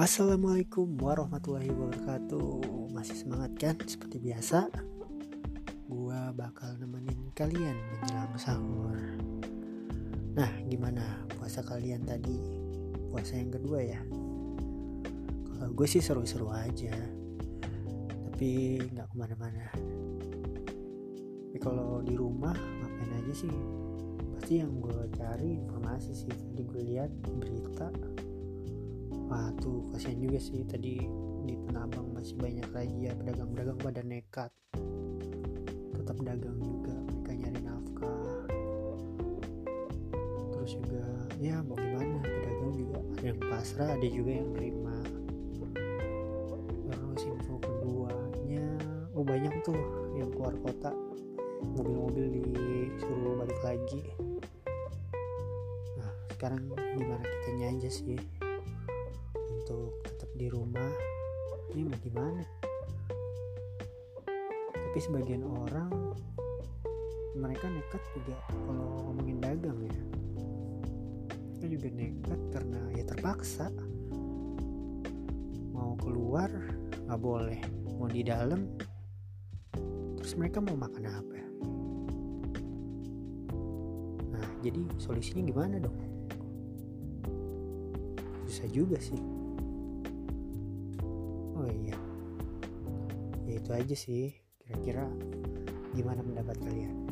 Assalamualaikum warahmatullahi wabarakatuh Masih semangat kan? Seperti biasa Gua bakal nemenin kalian menjelang sahur Nah gimana puasa kalian tadi? Puasa yang kedua ya? Kalau gue sih seru-seru aja Tapi nggak ke mana-mana Tapi kalau di rumah ngapain aja sih? Pasti yang gue cari informasi sih Tadi gue lihat berita wah tuh kasihan juga sih tadi di Tanah Abang masih banyak ya pedagang-pedagang pada nekat tetap dagang juga mereka nyari nafkah. Terus juga ya mau gimana pedagang juga ada yang pasrah ada juga yang terima terus info keduanya oh banyak tuh yang keluar kota mobil-mobil disuruh balik lagi. Nah sekarang gimana kitanya aja sih untuk tetap di rumah. Ini mau gimana? Tapi sebagian orang mereka nekat juga kalau ngomongin dagang ya. Mereka juga nekat karena ya terpaksa. Mau keluar nggak boleh. Mau di dalam terus mereka mau makan apa? Nah jadi solusinya gimana dong? Susah juga sih oh iya. Ya itu aja sih kira-kira gimana pendapat kalian